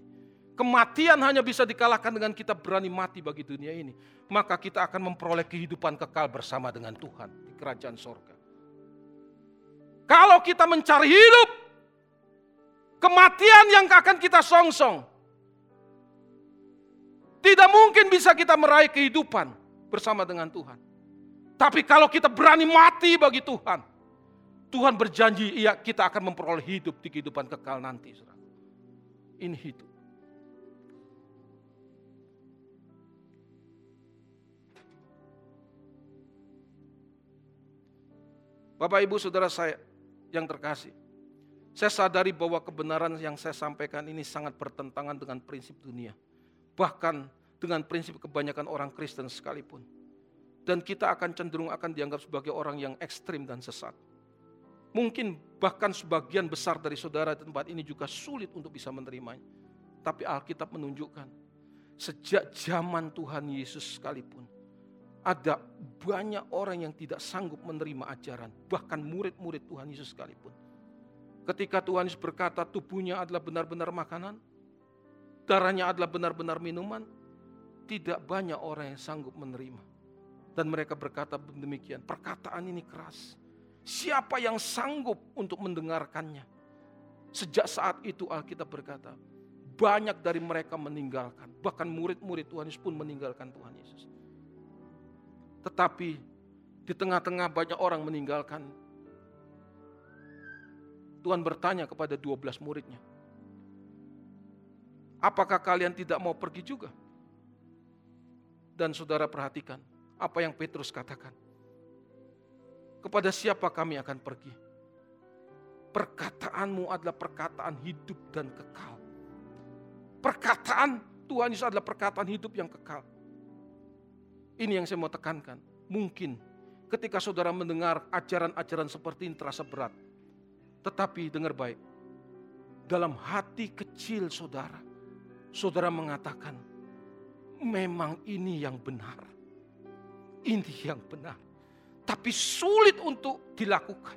Kematian hanya bisa dikalahkan dengan kita berani mati bagi dunia ini. Maka kita akan memperoleh kehidupan kekal bersama dengan Tuhan di kerajaan sorga. Kalau kita mencari hidup, kematian yang akan kita songsong. Tidak mungkin bisa kita meraih kehidupan bersama dengan Tuhan. Tapi kalau kita berani mati bagi Tuhan, Tuhan berjanji iya kita akan memperoleh hidup di kehidupan kekal nanti. Ini hidup. Bapak Ibu Saudara saya yang terkasih. Saya sadari bahwa kebenaran yang saya sampaikan ini sangat bertentangan dengan prinsip dunia. Bahkan dengan prinsip kebanyakan orang Kristen sekalipun. Dan kita akan cenderung akan dianggap sebagai orang yang ekstrim dan sesat. Mungkin bahkan sebagian besar dari saudara di tempat ini juga sulit untuk bisa menerimanya. Tapi Alkitab menunjukkan, sejak zaman Tuhan Yesus sekalipun, ada banyak orang yang tidak sanggup menerima ajaran, bahkan murid-murid Tuhan Yesus sekalipun. Ketika Tuhan Yesus berkata tubuhnya adalah benar-benar makanan, darahnya adalah benar-benar minuman, tidak banyak orang yang sanggup menerima. Dan mereka berkata demikian, perkataan ini keras. Siapa yang sanggup untuk mendengarkannya? Sejak saat itu Alkitab berkata, banyak dari mereka meninggalkan. Bahkan murid-murid Tuhan Yesus pun meninggalkan Tuhan Yesus. Tetapi di tengah-tengah banyak orang meninggalkan. Tuhan bertanya kepada 12 muridnya. Apakah kalian tidak mau pergi juga? Dan saudara perhatikan apa yang Petrus katakan. Kepada siapa kami akan pergi? Perkataanmu adalah perkataan hidup dan kekal. Perkataan Tuhan Yesus adalah perkataan hidup yang kekal. Ini yang saya mau tekankan. Mungkin ketika saudara mendengar ajaran-ajaran seperti ini terasa berat. Tetapi dengar baik. Dalam hati kecil saudara. Saudara mengatakan, memang ini yang benar. Ini yang benar. Tapi sulit untuk dilakukan.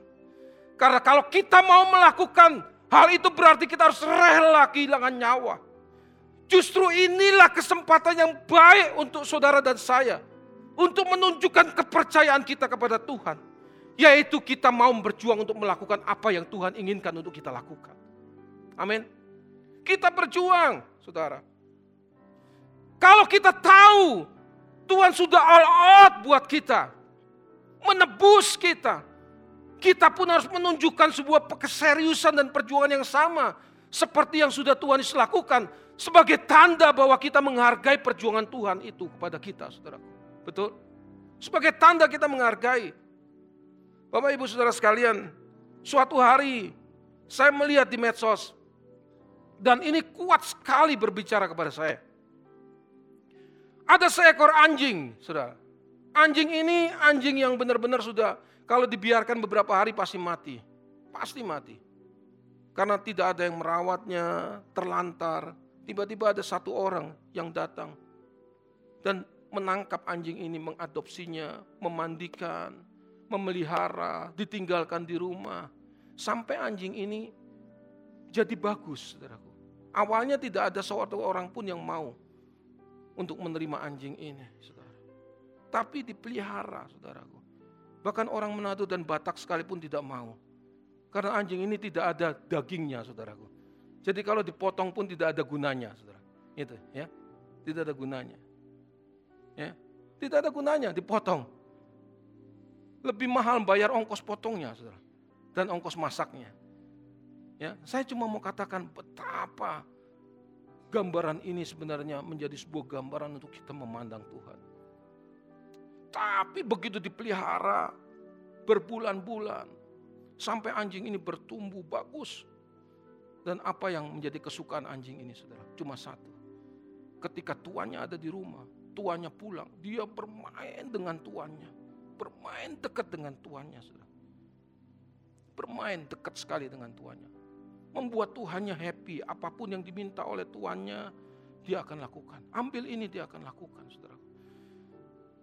Karena kalau kita mau melakukan hal itu berarti kita harus rela kehilangan nyawa. Justru inilah kesempatan yang baik untuk saudara dan saya untuk menunjukkan kepercayaan kita kepada Tuhan, yaitu kita mau berjuang untuk melakukan apa yang Tuhan inginkan untuk kita lakukan. Amin. Kita berjuang, saudara. Kalau kita tahu Tuhan sudah all out buat kita, menebus kita, kita pun harus menunjukkan sebuah keseriusan dan perjuangan yang sama seperti yang sudah Tuhan lakukan sebagai tanda bahwa kita menghargai perjuangan Tuhan itu kepada kita, saudara. Betul? Sebagai tanda kita menghargai. Bapak ibu saudara sekalian, suatu hari saya melihat di medsos dan ini kuat sekali berbicara kepada saya. Ada seekor anjing, saudara. Anjing ini anjing yang benar-benar sudah kalau dibiarkan beberapa hari pasti mati. Pasti mati. Karena tidak ada yang merawatnya, terlantar. Tiba-tiba ada satu orang yang datang. Dan menangkap anjing ini, mengadopsinya, memandikan, memelihara, ditinggalkan di rumah. Sampai anjing ini jadi bagus, saudaraku. Awalnya tidak ada seorang orang pun yang mau untuk menerima anjing ini, saudara. Tapi dipelihara, saudaraku. Bahkan orang Manado dan Batak sekalipun tidak mau. Karena anjing ini tidak ada dagingnya, saudaraku. Jadi kalau dipotong pun tidak ada gunanya, saudara. Itu ya. Tidak ada gunanya. Ya, tidak ada gunanya dipotong. Lebih mahal bayar ongkos potongnya, saudara, dan ongkos masaknya. Ya, saya cuma mau katakan betapa gambaran ini sebenarnya menjadi sebuah gambaran untuk kita memandang Tuhan. Tapi begitu dipelihara berbulan-bulan sampai anjing ini bertumbuh bagus. Dan apa yang menjadi kesukaan anjing ini saudara? Cuma satu. Ketika tuannya ada di rumah, tuannya pulang, dia bermain dengan tuannya. Bermain dekat dengan tuannya saudara. Bermain dekat sekali dengan tuannya. Membuat tuannya happy, apa pun yang diminta oleh tuannya, dia akan lakukan. Ambil ini dia akan lakukan saudara.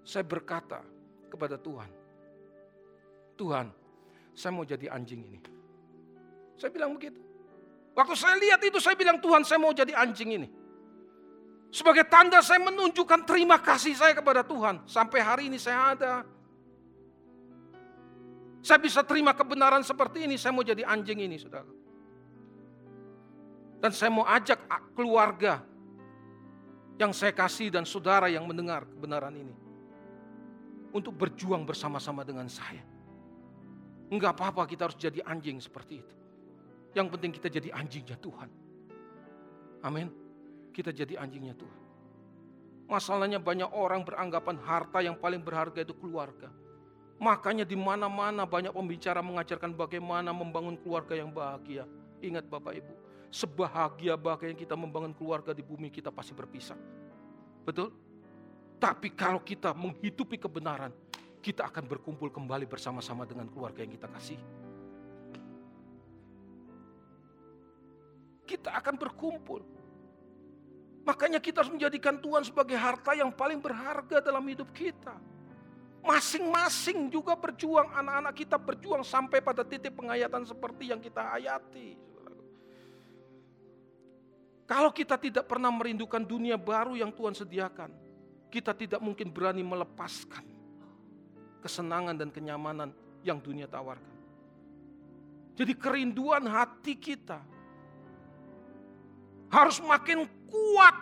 Saya berkata kepada Tuhan, Tuhan, saya mau jadi anjing ini. Saya bilang begitu. Waktu saya lihat itu saya bilang Tuhan saya mau jadi anjing ini. Sebagai tanda saya menunjukkan terima kasih saya kepada Tuhan. Sampai hari ini saya ada. Saya bisa terima kebenaran seperti ini, saya mau jadi anjing ini saudara. Dan saya mau ajak keluarga yang saya kasih dan saudara yang mendengar kebenaran ini. Untuk berjuang bersama-sama dengan saya. Enggak apa-apa kita harus jadi anjing seperti itu. Yang penting kita jadi anjingnya Tuhan. Amin. Kita jadi anjingnya Tuhan. Masalahnya banyak orang beranggapan harta yang paling berharga itu keluarga. Makanya di mana-mana banyak pembicara mengajarkan bagaimana membangun keluarga yang bahagia. Ingat Bapak Ibu, sebahagia bahagia kita membangun keluarga di bumi kita pasti berpisah. Betul? Tapi kalau kita menghidupi kebenaran, kita akan berkumpul kembali bersama-sama dengan keluarga yang kita kasih. kita akan berkumpul. Makanya kita harus menjadikan Tuhan sebagai harta yang paling berharga dalam hidup kita. Masing-masing juga berjuang, anak-anak kita berjuang sampai pada titik penghayatan seperti yang kita hayati. Kalau kita tidak pernah merindukan dunia baru yang Tuhan sediakan, kita tidak mungkin berani melepaskan kesenangan dan kenyamanan yang dunia tawarkan. Jadi kerinduan hati kita harus makin kuat,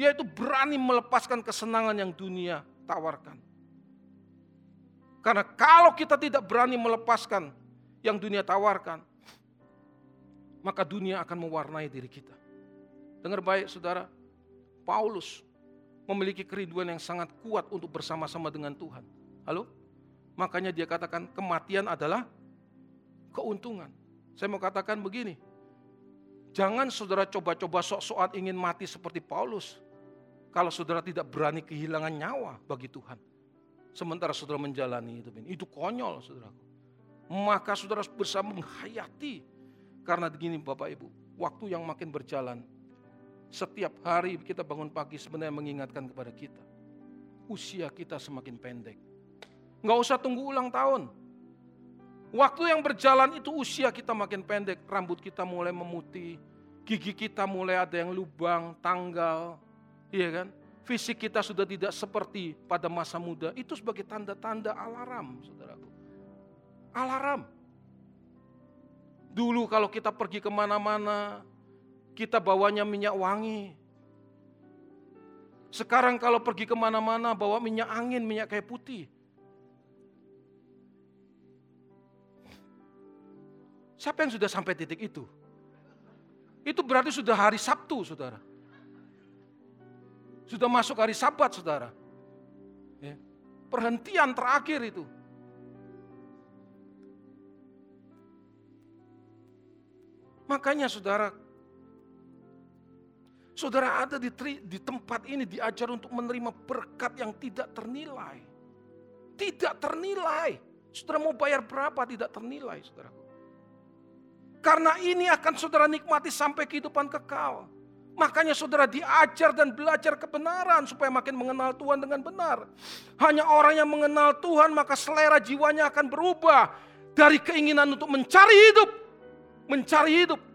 yaitu berani melepaskan kesenangan yang dunia tawarkan. Karena kalau kita tidak berani melepaskan yang dunia tawarkan, maka dunia akan mewarnai diri kita. Dengar baik saudara, Paulus memiliki kerinduan yang sangat kuat untuk bersama-sama dengan Tuhan. Halo? Makanya dia katakan kematian adalah keuntungan. Saya mau katakan begini, Jangan saudara coba-coba sok-sokan ingin mati seperti Paulus. Kalau saudara tidak berani kehilangan nyawa bagi Tuhan. Sementara saudara menjalani itu. Itu konyol saudara. Maka saudara bersama menghayati. Karena begini Bapak Ibu. Waktu yang makin berjalan. Setiap hari kita bangun pagi sebenarnya mengingatkan kepada kita. Usia kita semakin pendek. Nggak usah tunggu ulang tahun. Waktu yang berjalan itu usia kita makin pendek, rambut kita mulai memutih, gigi kita mulai ada yang lubang, tanggal, iya kan? Fisik kita sudah tidak seperti pada masa muda. Itu sebagai tanda-tanda alarm, saudaraku. Alarm. Dulu kalau kita pergi ke mana-mana, kita bawanya minyak wangi. Sekarang kalau pergi ke mana-mana bawa minyak angin, minyak kayu putih. Siapa yang sudah sampai titik itu? Itu berarti sudah hari Sabtu, saudara. Sudah masuk hari Sabat, saudara. Ya. Perhentian terakhir itu. Makanya saudara, saudara ada di, di tempat ini diajar untuk menerima berkat yang tidak ternilai. Tidak ternilai. Saudara mau bayar berapa tidak ternilai, saudara. Karena ini akan saudara nikmati sampai kehidupan kekal. Makanya saudara diajar dan belajar kebenaran supaya makin mengenal Tuhan dengan benar. Hanya orang yang mengenal Tuhan maka selera jiwanya akan berubah dari keinginan untuk mencari hidup, mencari hidup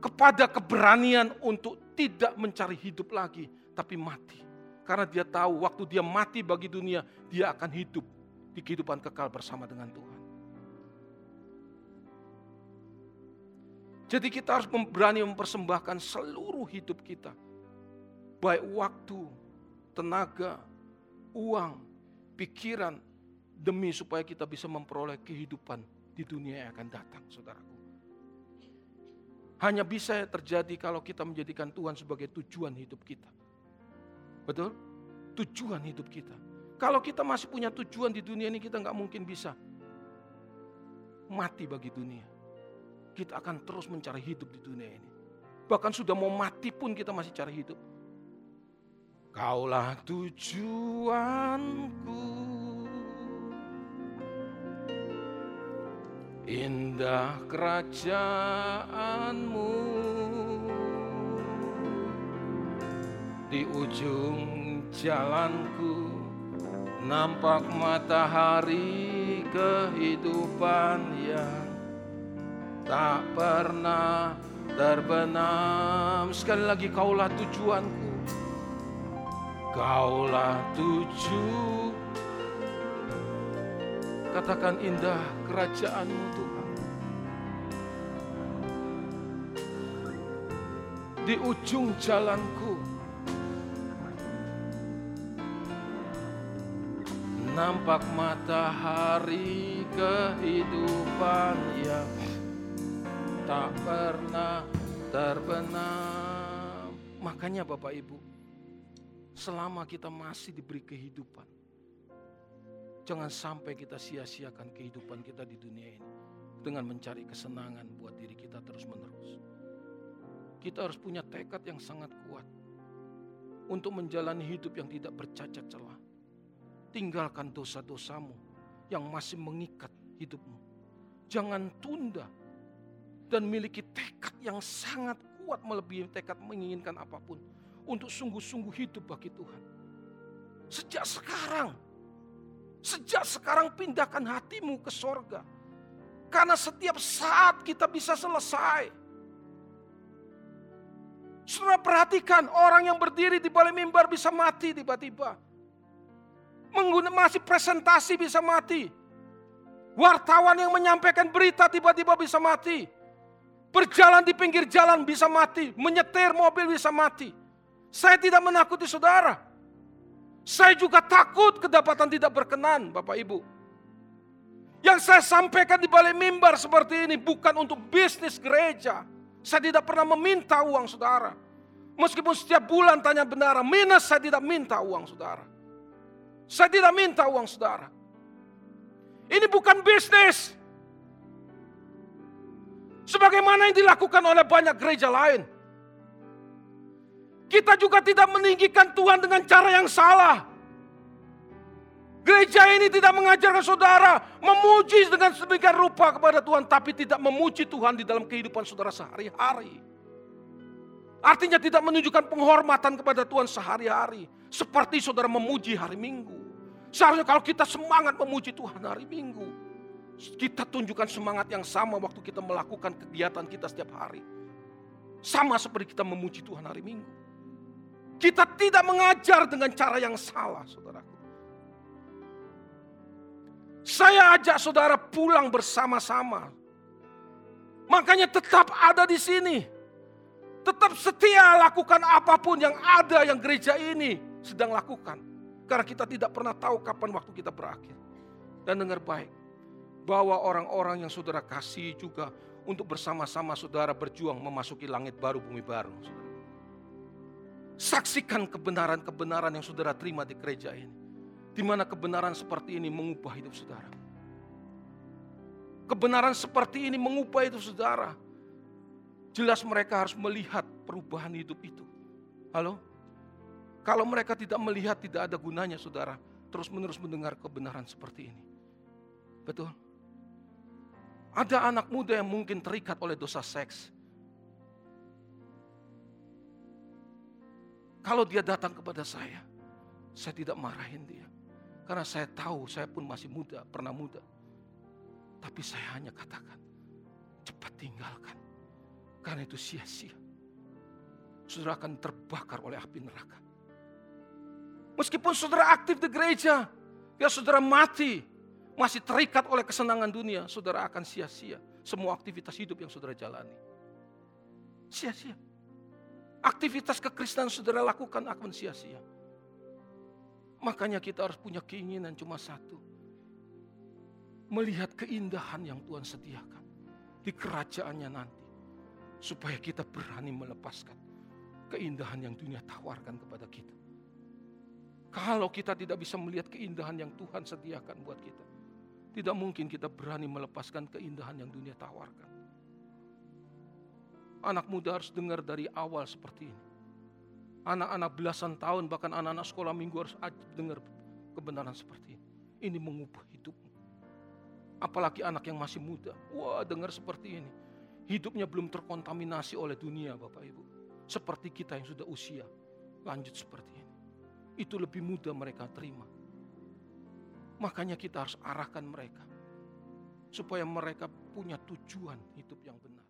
kepada keberanian untuk tidak mencari hidup lagi tapi mati. Karena dia tahu waktu dia mati bagi dunia, dia akan hidup di kehidupan kekal bersama dengan Tuhan. Jadi kita harus berani mempersembahkan seluruh hidup kita. Baik waktu, tenaga, uang, pikiran, demi supaya kita bisa memperoleh kehidupan di dunia yang akan datang, saudaraku. Hanya bisa terjadi kalau kita menjadikan Tuhan sebagai tujuan hidup kita. Betul? Tujuan hidup kita. Kalau kita masih punya tujuan di dunia ini, kita nggak mungkin bisa mati bagi dunia. Kita akan terus mencari hidup di dunia ini. Bahkan sudah mau mati pun kita masih cari hidup. Kaulah tujuanku. Indah kerajaanmu di ujung jalanku nampak matahari kehidupan yang tak pernah terbenam. Sekali lagi kaulah tujuanku. Kaulah tujuh. Katakan indah kerajaanmu Tuhan. Di ujung jalanku. Nampak matahari kehidupan yang tak pernah terbenam. Makanya Bapak Ibu, selama kita masih diberi kehidupan, jangan sampai kita sia-siakan kehidupan kita di dunia ini dengan mencari kesenangan buat diri kita terus-menerus. Kita harus punya tekad yang sangat kuat untuk menjalani hidup yang tidak bercacat celah. Tinggalkan dosa-dosamu yang masih mengikat hidupmu. Jangan tunda dan miliki tekad yang sangat kuat melebihi tekad menginginkan apa pun untuk sungguh-sungguh hidup bagi Tuhan. Sejak sekarang, sejak sekarang pindahkan hatimu ke sorga. Karena setiap saat kita bisa selesai. Saudara perhatikan orang yang berdiri di balik mimbar bisa mati tiba-tiba. Menggunakan masih presentasi bisa mati. Wartawan yang menyampaikan berita tiba-tiba bisa mati. Berjalan di pinggir jalan bisa mati, menyetir mobil bisa mati. Saya tidak menakuti saudara. Saya juga takut kedapatan tidak berkenan, Bapak Ibu. Yang saya sampaikan di balik mimbar seperti ini bukan untuk bisnis gereja. Saya tidak pernah meminta uang saudara. Meskipun setiap bulan tanya benar, minus saya tidak minta uang saudara. Saya tidak minta uang saudara. Ini bukan bisnis. Sebagaimana yang dilakukan oleh banyak gereja lain. Kita juga tidak meninggikan Tuhan dengan cara yang salah. Gereja ini tidak mengajarkan saudara memuji dengan sedemikian rupa kepada Tuhan, tapi tidak memuji Tuhan di dalam kehidupan saudara sehari-hari. Artinya tidak menunjukkan penghormatan kepada Tuhan sehari-hari. Seperti saudara memuji hari Minggu. Seharusnya kalau kita semangat memuji Tuhan hari Minggu, kita tunjukkan semangat yang sama waktu kita melakukan kegiatan kita setiap hari. Sama seperti kita memuji Tuhan hari Minggu. Kita tidak mengajar dengan cara yang salah, saudaraku. Saya ajak saudara pulang bersama-sama. Makanya tetap ada di sini. Tetap setia lakukan apa pun yang ada yang gereja ini sedang lakukan. Karena kita tidak pernah tahu kapan waktu kita berakhir. Dan dengar baik, Bawa orang-orang yang saudara kasih juga untuk bersama-sama saudara berjuang memasuki langit baru, bumi baru. Saudara. Saksikan kebenaran-kebenaran yang saudara terima di gereja ini. Di mana kebenaran seperti ini mengubah hidup saudara. Kebenaran seperti ini mengubah hidup saudara. Jelas mereka harus melihat perubahan hidup itu. Halo? Kalau mereka tidak melihat, tidak ada gunanya saudara. Terus menerus mendengar kebenaran seperti ini. Betul? Ada anak muda yang mungkin terikat oleh dosa seks. Kalau dia datang kepada saya, saya tidak marahin dia. Karena saya tahu saya pun masih muda, pernah muda. Tapi saya hanya katakan, cepat tinggalkan. Karena itu sia-sia. Saudara akan terbakar oleh api neraka. Meskipun saudara aktif di gereja, ya saudara mati, masih terikat oleh kesenangan dunia, saudara akan sia-sia semua aktivitas hidup yang saudara jalani. Sia-sia. Aktivitas kekristenan saudara lakukan akan sia-sia. Makanya kita harus punya keinginan cuma satu. Melihat keindahan yang Tuhan sediakan di kerajaannya nanti. Supaya kita berani melepaskan keindahan yang dunia tawarkan kepada kita. Kalau kita tidak bisa melihat keindahan yang Tuhan sediakan buat kita, tidak mungkin kita berani melepaskan keindahan yang dunia tawarkan. Anak muda harus dengar dari awal seperti ini. Anak-anak belasan tahun, bahkan anak-anak sekolah minggu harus dengar kebenaran seperti ini. Ini mengubah hidupmu. Apalagi anak yang masih muda. Wah dengar seperti ini. Hidupnya belum terkontaminasi oleh dunia Bapak Ibu. Seperti kita yang sudah usia. Lanjut seperti ini itu lebih mudah mereka terima. Makanya kita harus arahkan mereka supaya mereka punya tujuan hidup yang benar.